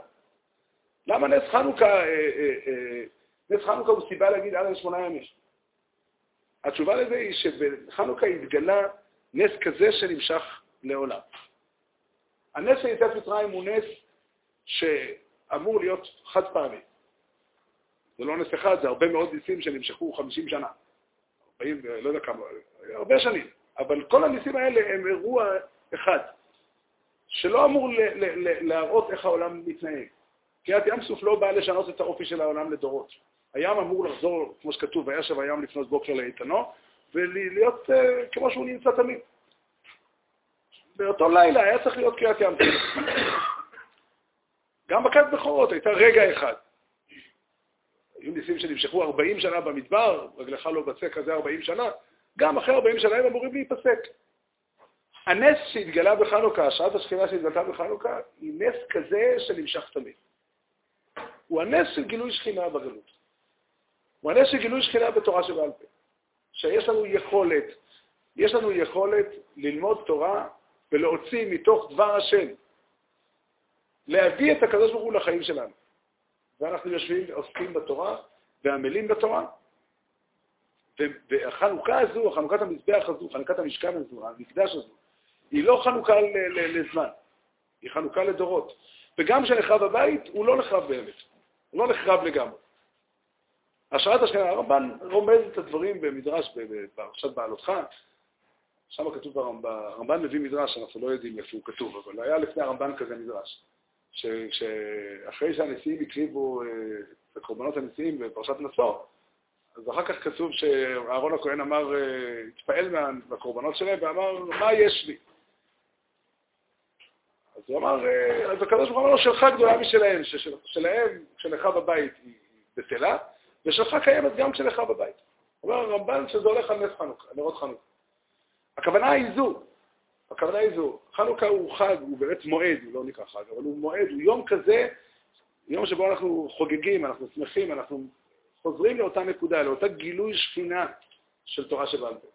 למה נס חנוכה, אה, אה, אה, נס חנוכה הוא סיבה להגיד הלל שמונה ימים? התשובה לזה היא שבחנוכה התגלה נס כזה שנמשך לעולם. הנס של יציאת מצרים הוא נס שאמור להיות חד פעמי. זה לא נס אחד, זה הרבה מאוד ניסים שנמשכו 50 שנה, 40, לא יודע כמה, הרבה שנים. אבל כל הניסים האלה הם אירוע אחד, שלא אמור להראות איך העולם מתנהג. קריאת ים סוף לא באה לשנות את האופי של העולם לדורות. הים אמור לחזור, כמו שכתוב, וישב הים לפנות בוקר לאיתנו, ולהיות uh, כמו שהוא נמצא תמיד. באותו לילה היה צריך להיות קריאת ים סוף. גם בכת בכורות הייתה רגע אחד. היו ניסים שנמשכו 40 שנה במדבר, רגלך לא בצק כזה 40 שנה, גם אחרי 40 שנה הם אמורים להיפסק. הנס שהתגלה בחנוכה, השראת השכינה שהתגלתה בחנוכה, היא נס כזה שנמשך תמיד. הוא הנס של גילוי שכינה בגלות. הוא הנס של גילוי שכינה בתורה שבעל פה. שיש לנו יכולת, יש לנו יכולת ללמוד תורה ולהוציא מתוך דבר השם, להביא את הקדוש ברוך הוא לחיים שלנו. ואנחנו יושבים ועוסקים בתורה ועמלים בתורה, והחנוכה הזו, חנוכת המזבח הזו, חנוכת המשכן הזו, המקדש הזו, היא לא חנוכה לזמן, היא חנוכה לדורות. וגם כשנחרב הבית, הוא לא נחרב באמת, הוא לא נחרב לגמרי. השראת השכנה, הרמב"ן רומז את הדברים במדרש, בפרשת בעלותך, שם כתוב ברמב"ן, הרמב"ן מביא מדרש, אנחנו לא יודעים איפה הוא כתוב, אבל היה לפני הרמב"ן כזה מדרש, שאחרי שהנשיאים הקריבו אה, את הקורבנות הנשיאים בפרשת נשוא, אז אחר כך כתוב שאהרון הכהן אמר, אה, התפעל מהקורבנות שלהם ואמר, מה יש לי? אז הוא אמר, אה, אז הקדוש ברוך הוא אמר לו, שלך גדולה משלהם, ששלהם, כשלך בבית היא בטלה, ושלך קיימת גם כשלך בבית. אומר הרמב"ן שזה הולך על נס חנוכה, נרות חנוכה. הכוונה היא זו, הכוונה היא זו. חנוכה הוא חג, הוא באמת מועד, הוא לא נקרא חג, אבל הוא מועד, הוא יום כזה, יום שבו אנחנו חוגגים, אנחנו שמחים, אנחנו חוזרים לאותה נקודה, לאותה גילוי שכינה של תורה שבעל פה.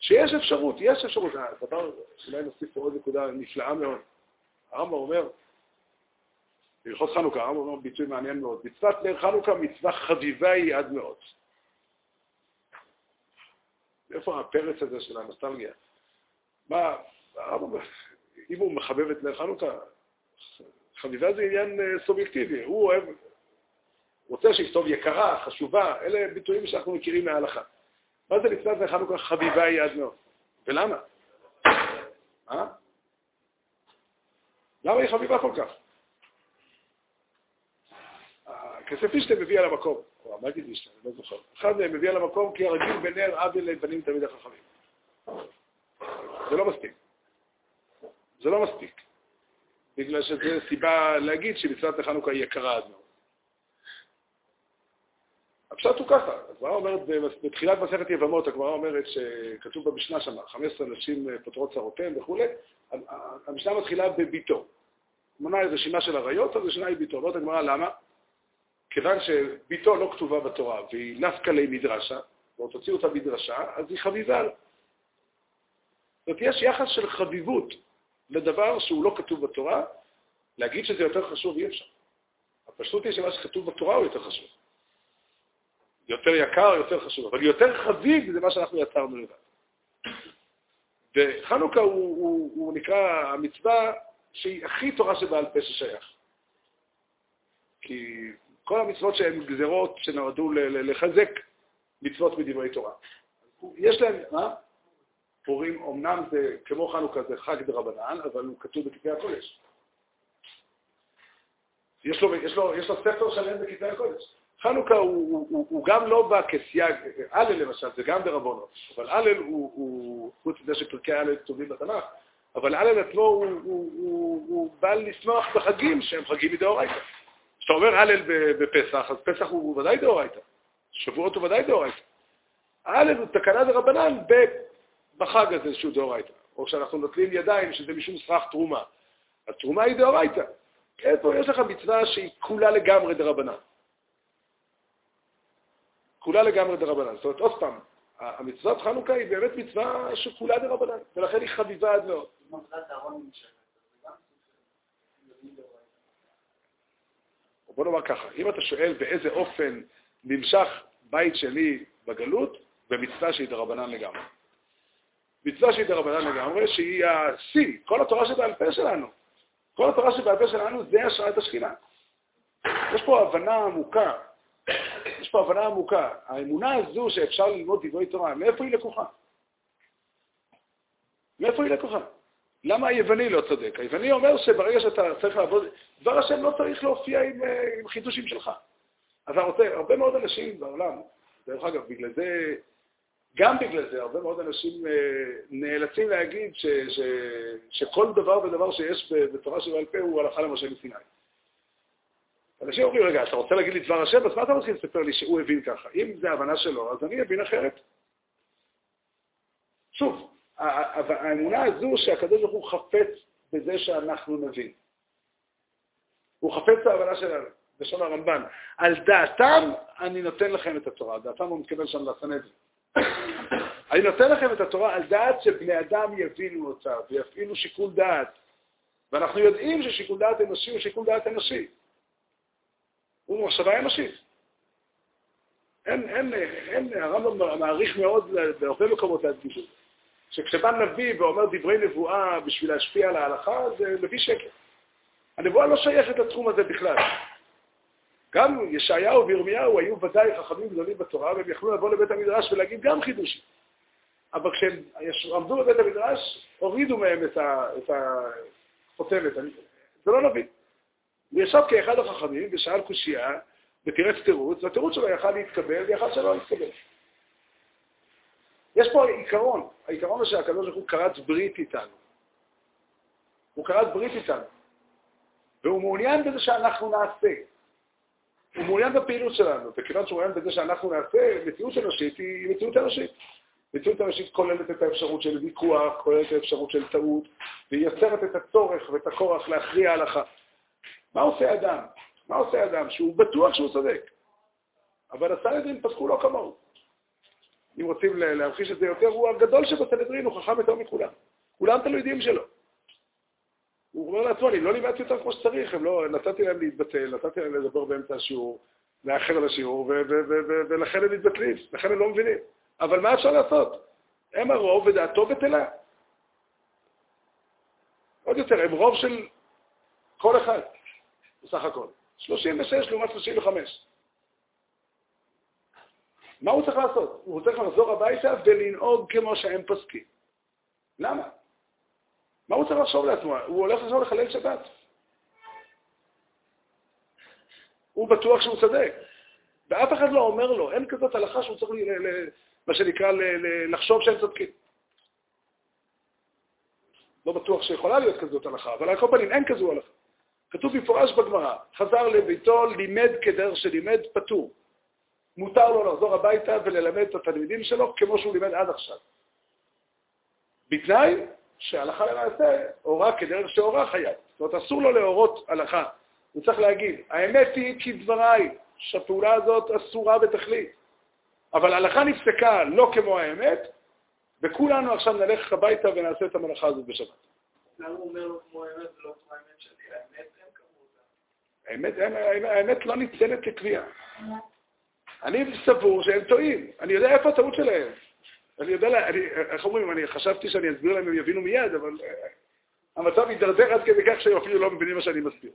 שיש אפשרות, יש אפשרות. הדבר, אולי נוסיף פה עוד נקודה נפלאה מאוד. הרמב"ם אומר, בהלכות חנוכה, הרמב"ם אומר ביטוי מעניין מאוד, מצוות נר חנוכה מצווה חביבה היא עד מאוד. איפה הפרץ הזה של הנוסטלגיה? מה, הרמב"ם, אם הוא מחבב את נר חנוכה, חביבה זה עניין אה, סובייקטיבי, הוא אוהב, רוצה שיכתוב יקרה, חשובה, אלה ביטויים שאנחנו מכירים מההלכה. מה זה מצוות נר חנוכה חביבה היא עד מאוד? ולמה? אה? למה היא חביבה כל כך? כסף אישתה מביא על המקום, או המגיד אישתה, אני לא זוכר. אחד מהם מביא על המקום כי הרגיל בנר עוול לבנים תמיד החכמים. זה לא מספיק. זה לא מספיק. בגלל שזו סיבה להגיד שמצוות החנוכה היא יקרה עד מאוד. הפשט הוא ככה, הגמרא אומרת, בתחילת מסכת יבמות, הגמרא אומרת שכתוב במשנה שם, 15 נשים פותרות צרותיהן וכולי, המשנה מתחילה בביתו. מונה רשימה של עריות, אז רשימה היא ביתו. אומרת הגמרא, למה? כיוון שביתו לא כתובה בתורה והיא נפקא לי מדרשה, או תוציאו אותה מדרשה, אז היא חביבה. זאת אומרת, יש יחס של חביבות לדבר שהוא לא כתוב בתורה, להגיד שזה יותר חשוב אי אפשר. הפשוט היא שמה שכתוב בתורה הוא יותר חשוב. יותר יקר, יותר חשוב, אבל יותר חביב זה מה שאנחנו יצרנו לבד. וחנוכה הוא, הוא, הוא נקרא המצווה שהיא הכי תורה שבעל פה ששייך. כי כל המצוות שהן גזרות שנועדו לחזק מצוות מדברי תורה. יש להם, מה? פורים, אמנם זה, כמו חנוכה, זה חג דרבנן, אבל הוא כתוב בכתבי הקודש. יש לו, יש לו, יש לו ספר שלם בכתבי הקודש. חנוכה הוא, הוא, הוא, הוא גם לא בא כסייג, הלל למשל, זה גם דרבונות, אבל הלל הוא, הוא, חוץ מזה שפרקי הלל כתובים בתנ"ך, אבל הלל עצמו הוא, הוא, הוא, הוא בא לשמוח בחגים שהם חגים מדאורייתא. כשאתה אומר הלל בפסח, אז פסח הוא ודאי דאורייתא. שבועות הוא ודאי דאורייתא. הלל הוא תקנה דרבנן בחג הזה שהוא דאורייתא. או כשאנחנו נוטלים ידיים, שזה משום סרח תרומה. התרומה היא דאורייתא. איפה יש לך מצווה שהיא כולה לגמרי דרבנן. כולה לגמרי דרבנן. זאת אומרת, עוד פעם, המצוות חנוכה היא באמת מצווה שכולה דרבנן, ולכן היא חביבה עד מאוד. בוא נאמר ככה, אם אתה שואל באיזה אופן נמשך בית שני בגלות, במצווה שהיא דרבנן לגמרי. מצווה שהיא דרבנן לגמרי, שהיא השיא, כל התורה שבעל פה שלנו. כל התורה שבעל פה שלנו זה השראת השכינה. יש פה הבנה עמוקה, יש פה הבנה עמוקה. האמונה הזו שאפשר ללמוד דברי תורה, מאיפה היא לקוחה? מאיפה היא לקוחה? למה היווני לא צודק? היווני אומר שברגע שאתה צריך לעבוד, דבר השם לא צריך להופיע עם, אה, עם חידושים שלך. אז רוצה, הרבה מאוד אנשים בעולם, דרך אגב, בגלל זה, גם בגלל זה, הרבה מאוד אנשים אה, נאלצים להגיד ש, ש, שכל דבר ודבר שיש בתורה שבעל פה הוא הלכה למשה מסיני. אנשים אומרים, רגע, אתה רוצה להגיד לי דבר השם, אז מה אתה מתחיל לספר לי שהוא הבין ככה? אם זה הבנה שלו, אז אני אבין אחרת. שוב, האמונה הזו שהקדוש ברוך הוא חפץ בזה שאנחנו נבין. הוא חפץ בהבנה שלנו, בשם הרמב"ן. על דעתם אני נותן לכם את התורה. דעתם הוא מתכוון שם לסנדרי. אני נותן לכם את התורה על דעת שבני אדם יבינו אותה ויפעילו שיקול דעת. ואנחנו יודעים ששיקול דעת אנושי הוא שיקול דעת אנושי. הוא מחשבה אנושית. אין, אין, אין, הרמב"ם מעריך מאוד בהרבה מקומות להדגיש את זה. שכשבא נביא ואומר דברי נבואה בשביל להשפיע על ההלכה, זה מביא שקר. הנבואה לא שייכת לתחום הזה בכלל. גם ישעיהו וירמיהו היו ודאי חכמים גדולים בתורה, והם יכלו לבוא לבית המדרש ולהגיד גם חידושים. אבל כשהם עמדו בבית המדרש, הורידו מהם את החותמת. זה לא נביא. הוא כאחד החכמים ושאל קושייה, ותירץ תירוץ, והתירוץ שלו יכל להתקבל ויכל שלא להתקבל. יש פה עיקרון, העיקרון הוא שהקדוש ברוך הוא כרת ברית איתנו. הוא כרת ברית איתנו. והוא מעוניין בזה שאנחנו נעשה. הוא מעוניין בפעילות שלנו, וכיוון שהוא מעוניין בזה שאנחנו נעשה, מציאות אנושית היא מציאות אנושית. מציאות אנושית כוללת את האפשרות של ויכוח, כוללת את האפשרות של טעות, והיא יוצרת את הצורך ואת הכורח להכריע הלכה. מה עושה אדם? מה עושה אדם? שהוא בטוח שהוא צודק. אבל הסנהדרין פסקו לא כמוהו. אם רוצים להמחיש את זה יותר, הוא הגדול שבסנהדרין, הוא חכם יותר מכולם. כולם תלמידים שלו. הוא אומר לעצמו, אני לא לימדתי אותם כמו שצריך, לא, נתתי להם להתבטל, נתתי להם לדבר באמצע השיעור, לאחר על השיעור, ולכן הם מתבטלים, לכן הם לא מבינים. אבל מה אפשר לעשות? הם הרוב ודעתו בטלה. עוד יותר, הם רוב של כל אחד. בסך הכל. 36 לעומת 35. מה הוא צריך לעשות? הוא צריך לחזור הביתה ולנהוג כמו שהם פוסקים. למה? מה הוא צריך לחשוב לעצמו? הוא הולך עכשיו לחלל שבת. הוא בטוח שהוא צודק. ואף אחד לא אומר לו, אין כזאת הלכה שהוא צריך, ל, ל, מה שנקרא, ל, ל, לחשוב שהם צודקים. לא בטוח שיכולה להיות כזאת הלכה, אבל על כל פנים אין כזו הלכה. כתוב במפורש בגמרא, חזר לביתו, לימד כדרך שלימד, פטור. מותר לו לחזור הביתה וללמד את התלמידים שלו כמו שהוא לימד עד עכשיו. בתנאי שהלכה למעשה הורה כדרך שהורה חייב. זאת אומרת, אסור לו להורות הלכה. הוא צריך להגיד, האמת היא כדבריי, שהפעולה הזאת אסורה בתכלית. אבל ההלכה נפסקה לא כמו האמת, וכולנו עכשיו נלך הביתה ונעשה את המלאכה הזאת בשבת. למה הוא אומר כמו האמת ולא כמו האמת שלי? האמת האמת, האמת לא ניתנת לקביעה. אני סבור שהם טועים, אני יודע איפה הטעות שלהם. אני יודע, אני, איך אומרים, אני חשבתי שאני אסביר להם, הם יבינו מיד, אבל אה, המצב יידרדר עד כדי כך שהם אפילו לא מבינים מה שאני מסביר.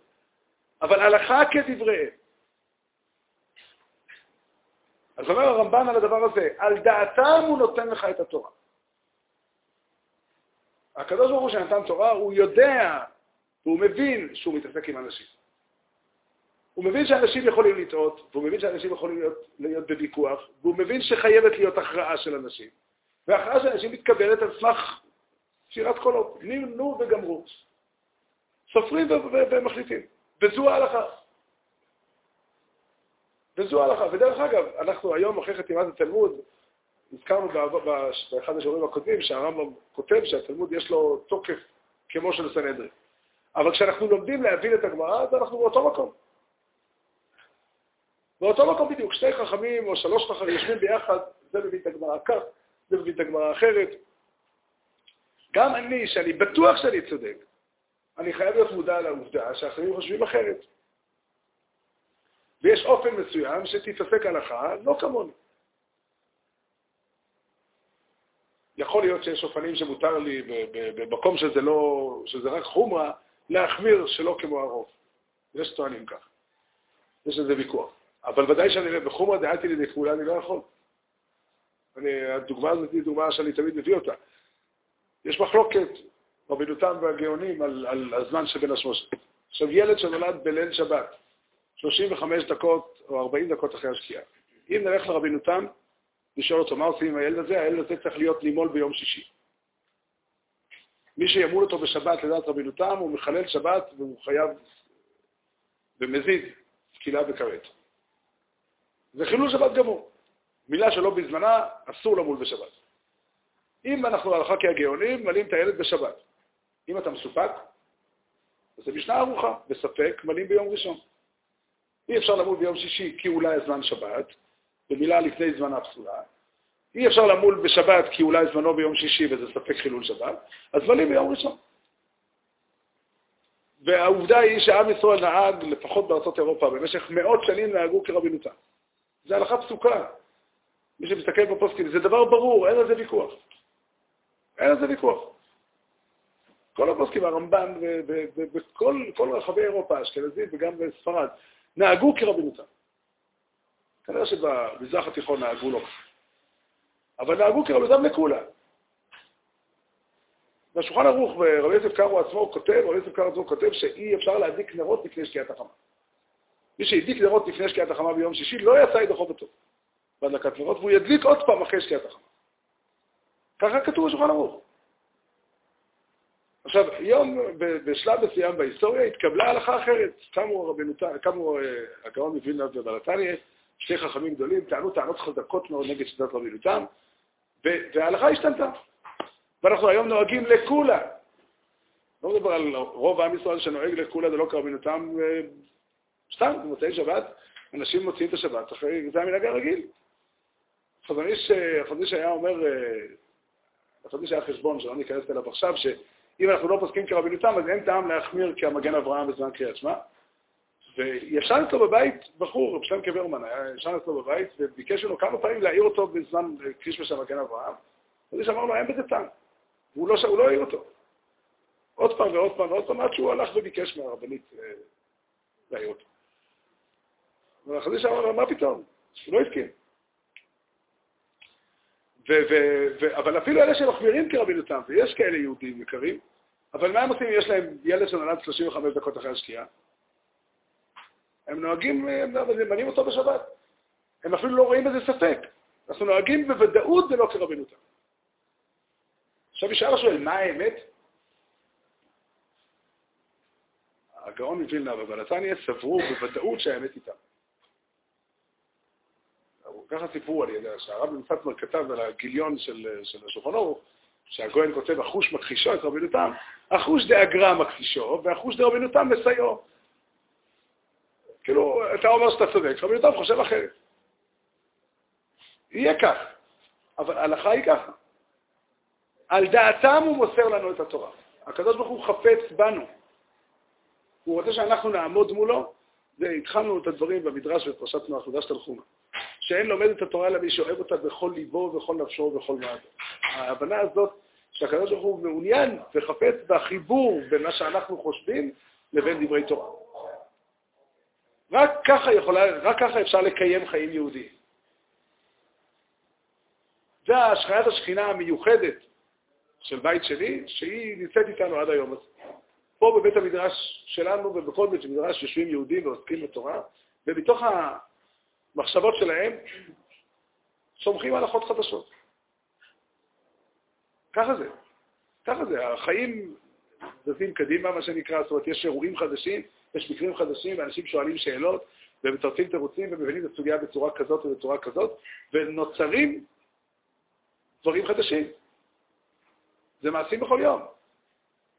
אבל הלכה כדבריהם. אז אומר הרמב"ן על הדבר הזה, על דעתם הוא נותן לך את התורה. הקדוש ברוך הוא שנתן תורה, הוא יודע, והוא מבין שהוא מתעסק עם אנשים. הוא מבין שאנשים יכולים לטעות, והוא מבין שאנשים יכולים להיות, להיות בוויכוח, והוא מבין שחייבת להיות הכרעה של אנשים. והכרעה של אנשים מתקבלת על סמך שירת קולות. נו וגמרו. סופרים ומחליטים. וזו ההלכה. וזו ההלכה. ודרך אגב, אנחנו היום, אחרי חתימת התלמוד, הזכרנו באחד השיעורים הקודמים שהרמב"ם כותב שהתלמוד יש לו תוקף כמו של סנהדרין. אבל כשאנחנו לומדים להבין את הגמרא, אז אנחנו באותו מקום. באותו מקום בדיוק, שני חכמים או שלוש חכמים יושבים ביחד, זה מביא את הגמרא כך, זה מביא את הגמרא אחרת. גם אני, שאני בטוח שאני צודק, אני חייב להיות מודע לעובדה שאחרים חושבים אחרת. ויש אופן מסוים שתתעסק הלכה, לא כמוני. יכול להיות שיש אופנים שמותר לי במקום שזה לא, שזה רק חומרה, להחמיר שלא כמו הרוב. יש טוענים כך. יש איזה ויכוח. אבל ודאי שאני, בחומרא דעתי לידי כפולה אני לא יכול. אני, הדוגמה הזאת היא דוגמה שאני תמיד מביא אותה. יש מחלוקת רבינותם והגאונים על, על הזמן שבין השמושות. עכשיו, ילד שנולד בליל שבת, 35 דקות או 40 דקות אחרי השקיעה. אם נלך לרבינותם, לשאול אותו מה עושים עם הילד הזה, הילד הזה צריך להיות נימול ביום שישי. מי שימול אותו בשבת לדעת רבינותם, הוא מחלל שבת והוא חייב ומזיד תקילה וכרת. זה חילול שבת גמור. מילה שלא בזמנה, אסור למול בשבת. אם אנחנו הלכה כהגאונים, מלאים את הילד בשבת. אם אתה מסופק, אז זה משנה ארוכה, בספק, מלאים ביום ראשון. אי אפשר למול ביום שישי כי אולי הזמן שבת, במילה לפני זמנה פסולה. אי אפשר למול בשבת כי אולי זמנו ביום שישי וזה ספק חילול שבת, אז מלאים ביום ראשון. והעובדה היא שעם ישראל נהג, לפחות בארצות אירופה, במשך מאות שנים נהגו כרבינותם. זה הלכה פסוקה. מי שמסתכל בפוסטים, זה דבר ברור, אין על זה ויכוח. אין על זה ויכוח. כל הפוסקים, הרמב"ן ובכל רחבי אירופה, אשכנזית וגם בספרד, נהגו כרבינותם. כנראה שבמזרח התיכון נהגו לא אבל נהגו כרבינותם לכולם. בשולחן ערוך, ורבי יוסף קארו עצמו כותב, רבי יוסף קארו עצמו כותב שאי אפשר להדליק נרות לפני שקיעת החמה. מי שהדליק נרות לפני שקיעת החמה ביום שישי לא יצא ידי חובתו בהדלקת נרות, והוא ידליק עוד פעם אחרי שקיעת החמה. ככה כתוב בשולחן ערוך. עכשיו, יום, בשלב מסוים בהיסטוריה התקבלה הלכה אחרת. קמו רבנותה, קמו אה, הגאון מווילנה ובלתניה, שני חכמים גדולים, טענו טענות חזקות מאוד נגד שיטת רבנותם, וההלכה השתנתה. ואנחנו היום נוהגים לכולה. לא מדבר על רוב עם ישראל שנוהג לכולה זה לא כרבנותם, אה, סתם, במוצאי שבת, אנשים מוציאים את השבת, אחרי, זה המנהג הרגיל. איש אה, היה אומר, חזון איש היה חשבון, שלא ניכנס אליו עכשיו, שאם אנחנו לא פוסקים כרבנותם, אז אין טעם להחמיר כמגן אברהם בזמן קריאת שמע. וישן אצלו בבית בחור, רב שלם קברמן, ישן אצלו בבית, וביקש ממנו כמה פעמים להעיר אותו בזמן קרישמה של מגן אברהם. אז איש אמר לו, אין בזה טעם. והוא לא, לא העיר אותו. עוד פעם ועוד פעם ועוד פעם, עד שהוא הלך וביקש מהרבנית אה, להעיר אותו. ואחרי זה אמר לו, מה פתאום? הוא לא הסכים. אבל אפילו אלה שמחמירים כרבינותם, ויש כאלה יהודים יקרים, אבל מה הם עושים אם יש להם ילד שנולד 35 דקות אחרי השקיעה? הם נוהגים, הם ממנים אותו בשבת. הם אפילו לא רואים בזה ספק. אנחנו נוהגים בוודאות זה לא כרבינותם. עכשיו ישאל השואל, מה האמת? הגאון מווילנה ובנתניה סברו בוודאות שהאמת איתם. ככה סיפרו על ידי, שהרב מצטמר כתב על הגיליון של, של השולחן ערוך, שהגויין כותב, החוש מכחישו את רבינותם, החוש דאגרא מכחישו, והחוש דרבינותם מסייעו. כאילו, אתה אומר שאתה צודק, רבינותם חושב אחרת. יהיה כך, אבל ההלכה היא ככה. על דעתם הוא מוסר לנו את התורה. הקדוש ברוך הוא חפץ בנו. הוא רוצה שאנחנו נעמוד מולו, והתחלנו את הדברים במדרש בפרשת נוח, מדרש תנחומה. שאין לומד את התורה אלא מי שאוהב אותה בכל ליבו ובכל נפשו ובכל מעדו. ההבנה הזאת שהקדוש ברוך הוא מעוניין וחפץ בחיבור בין מה שאנחנו חושבים לבין דברי תורה. רק ככה, יכולה, רק ככה אפשר לקיים חיים יהודיים. זה השחיית השכינה המיוחדת של בית שני, שהיא נמצאת איתנו עד היום הזה. פה בבית המדרש שלנו ובכל בית המדרש יושבים יהודים ועוסקים בתורה, ומתוך המחשבות שלהם סומכים הלכות חדשות. ככה זה. ככה זה. החיים זזים קדימה, מה שנקרא, זאת אומרת, יש אירועים חדשים, יש מקרים חדשים, ואנשים שואלים שאלות, ומתרצים תירוצים, ומבינים את הסוגיה בצורה כזאת ובצורה כזאת, ונוצרים דברים חדשים. זה מעשים בכל יום.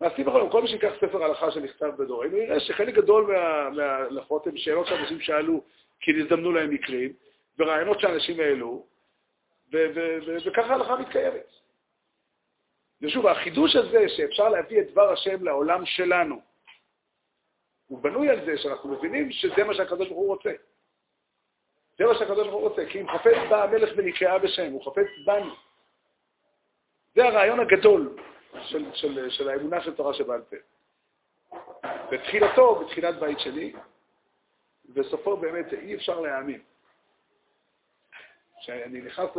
מעשים בכל יום. כל מי שיקח ספר הלכה שנכתב בדורנו, יראה שחלק גדול מההלכות הן שאלות שאנשים שאלו כי נזדמנו להם מקרים, ורעיונות שאנשים העלו, וככה ההלכה מתקיימת. ושוב, החידוש הזה שאפשר להביא את דבר השם לעולם שלנו, הוא בנוי על זה שאנחנו מבינים שזה מה שהקדוש ברוך הוא רוצה. זה מה שהקדוש ברוך הוא רוצה, כי אם חפץ בא המלך ונקראה בשם, הוא חפץ בנו. זה הרעיון הגדול של, של, של האמונה של תורה שבעל פה. בתחילתו, בתחילת בית שני, בסופו באמת אי אפשר להאמין. כשאני נכנס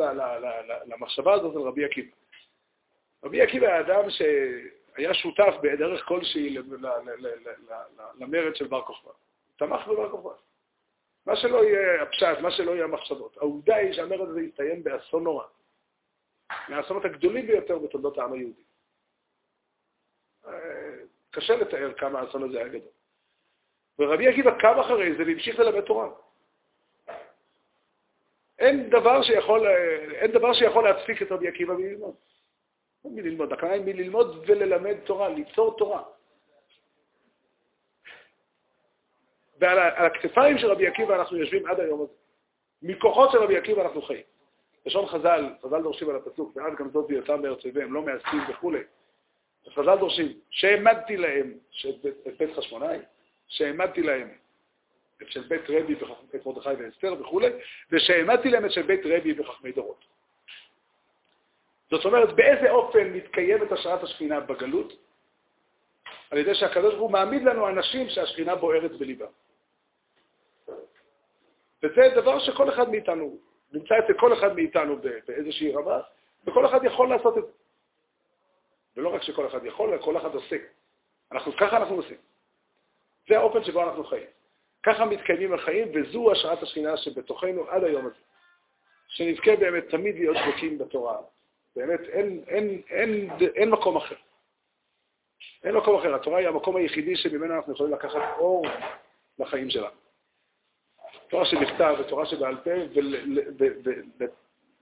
למחשבה הזאת על רבי עקיבא. רבי עקיבא היה אדם היה שותף בדרך כלשהי למרד של בר כוכבא. תמך בבר כוכבא. מה שלא יהיה הפשט, מה שלא יהיה המחשבות. העובדה היא שהמרד הזה יסתיים באסון נורא. מהאסונות הגדולים ביותר בתולדות העם היהודי. אה, קשה לתאר כמה האסון הזה היה גדול. ורבי עקיבא קם אחרי זה והמשיך ללמד תורה. אין דבר שיכול, אין דבר שיכול להצפיק את רבי עקיבא מללמוד. לא מללמוד, הכוונה היא מללמוד וללמד תורה, ליצור תורה. ועל הכתפיים של רבי עקיבא אנחנו יושבים עד היום הזה. מכוחות של רבי עקיבא אנחנו חיים. לשון חז"ל, חז"ל דורשים על הפסוק, ואז גם זאת בהיותם בארץ אויביהם, לא מעשים וכולי. חז"ל דורשים, שהעמדתי להם את בית חשמונאי, שהעמדתי להם את של בית רבי וחכמי מרדכי ואסתר וכולי, ושהעמדתי להם את של בית רבי וחכמי דורות. זאת אומרת, באיזה אופן מתקיימת השראת השכינה בגלות? על ידי שהקדוש ברוך הוא מעמיד לנו אנשים שהשכינה בוערת בליבם. וזה דבר שכל אחד מאיתנו, נמצא אצל כל אחד מאיתנו באיזושהי רמה, וכל אחד יכול לעשות את זה. ולא רק שכל אחד יכול, אלא כל אחד עושה. אנחנו, ככה אנחנו עושים. זה האופן שבו אנחנו חיים. ככה מתקיימים החיים, וזו השראת השכינה שבתוכנו עד היום הזה. שנזכה באמת תמיד להיות דבקים בתורה. באמת, אין, אין, אין, אין מקום אחר. אין מקום אחר. התורה היא המקום היחידי שממנו אנחנו יכולים לקחת אור לחיים שלנו. תורה שבכתב ותורה שבעל פה,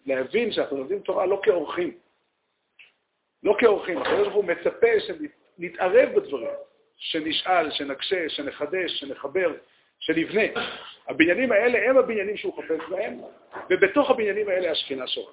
ולהבין שאנחנו לומדים תורה לא כאורחים. לא כאורחים. הקדוש ברוך הוא מצפה שנתערב בדברים, שנשאל, שנקשה, שנחדש, שנחבר, שנבנה. הבניינים האלה הם הבניינים שהוא חפץ בהם, ובתוך הבניינים האלה השכינה שורה.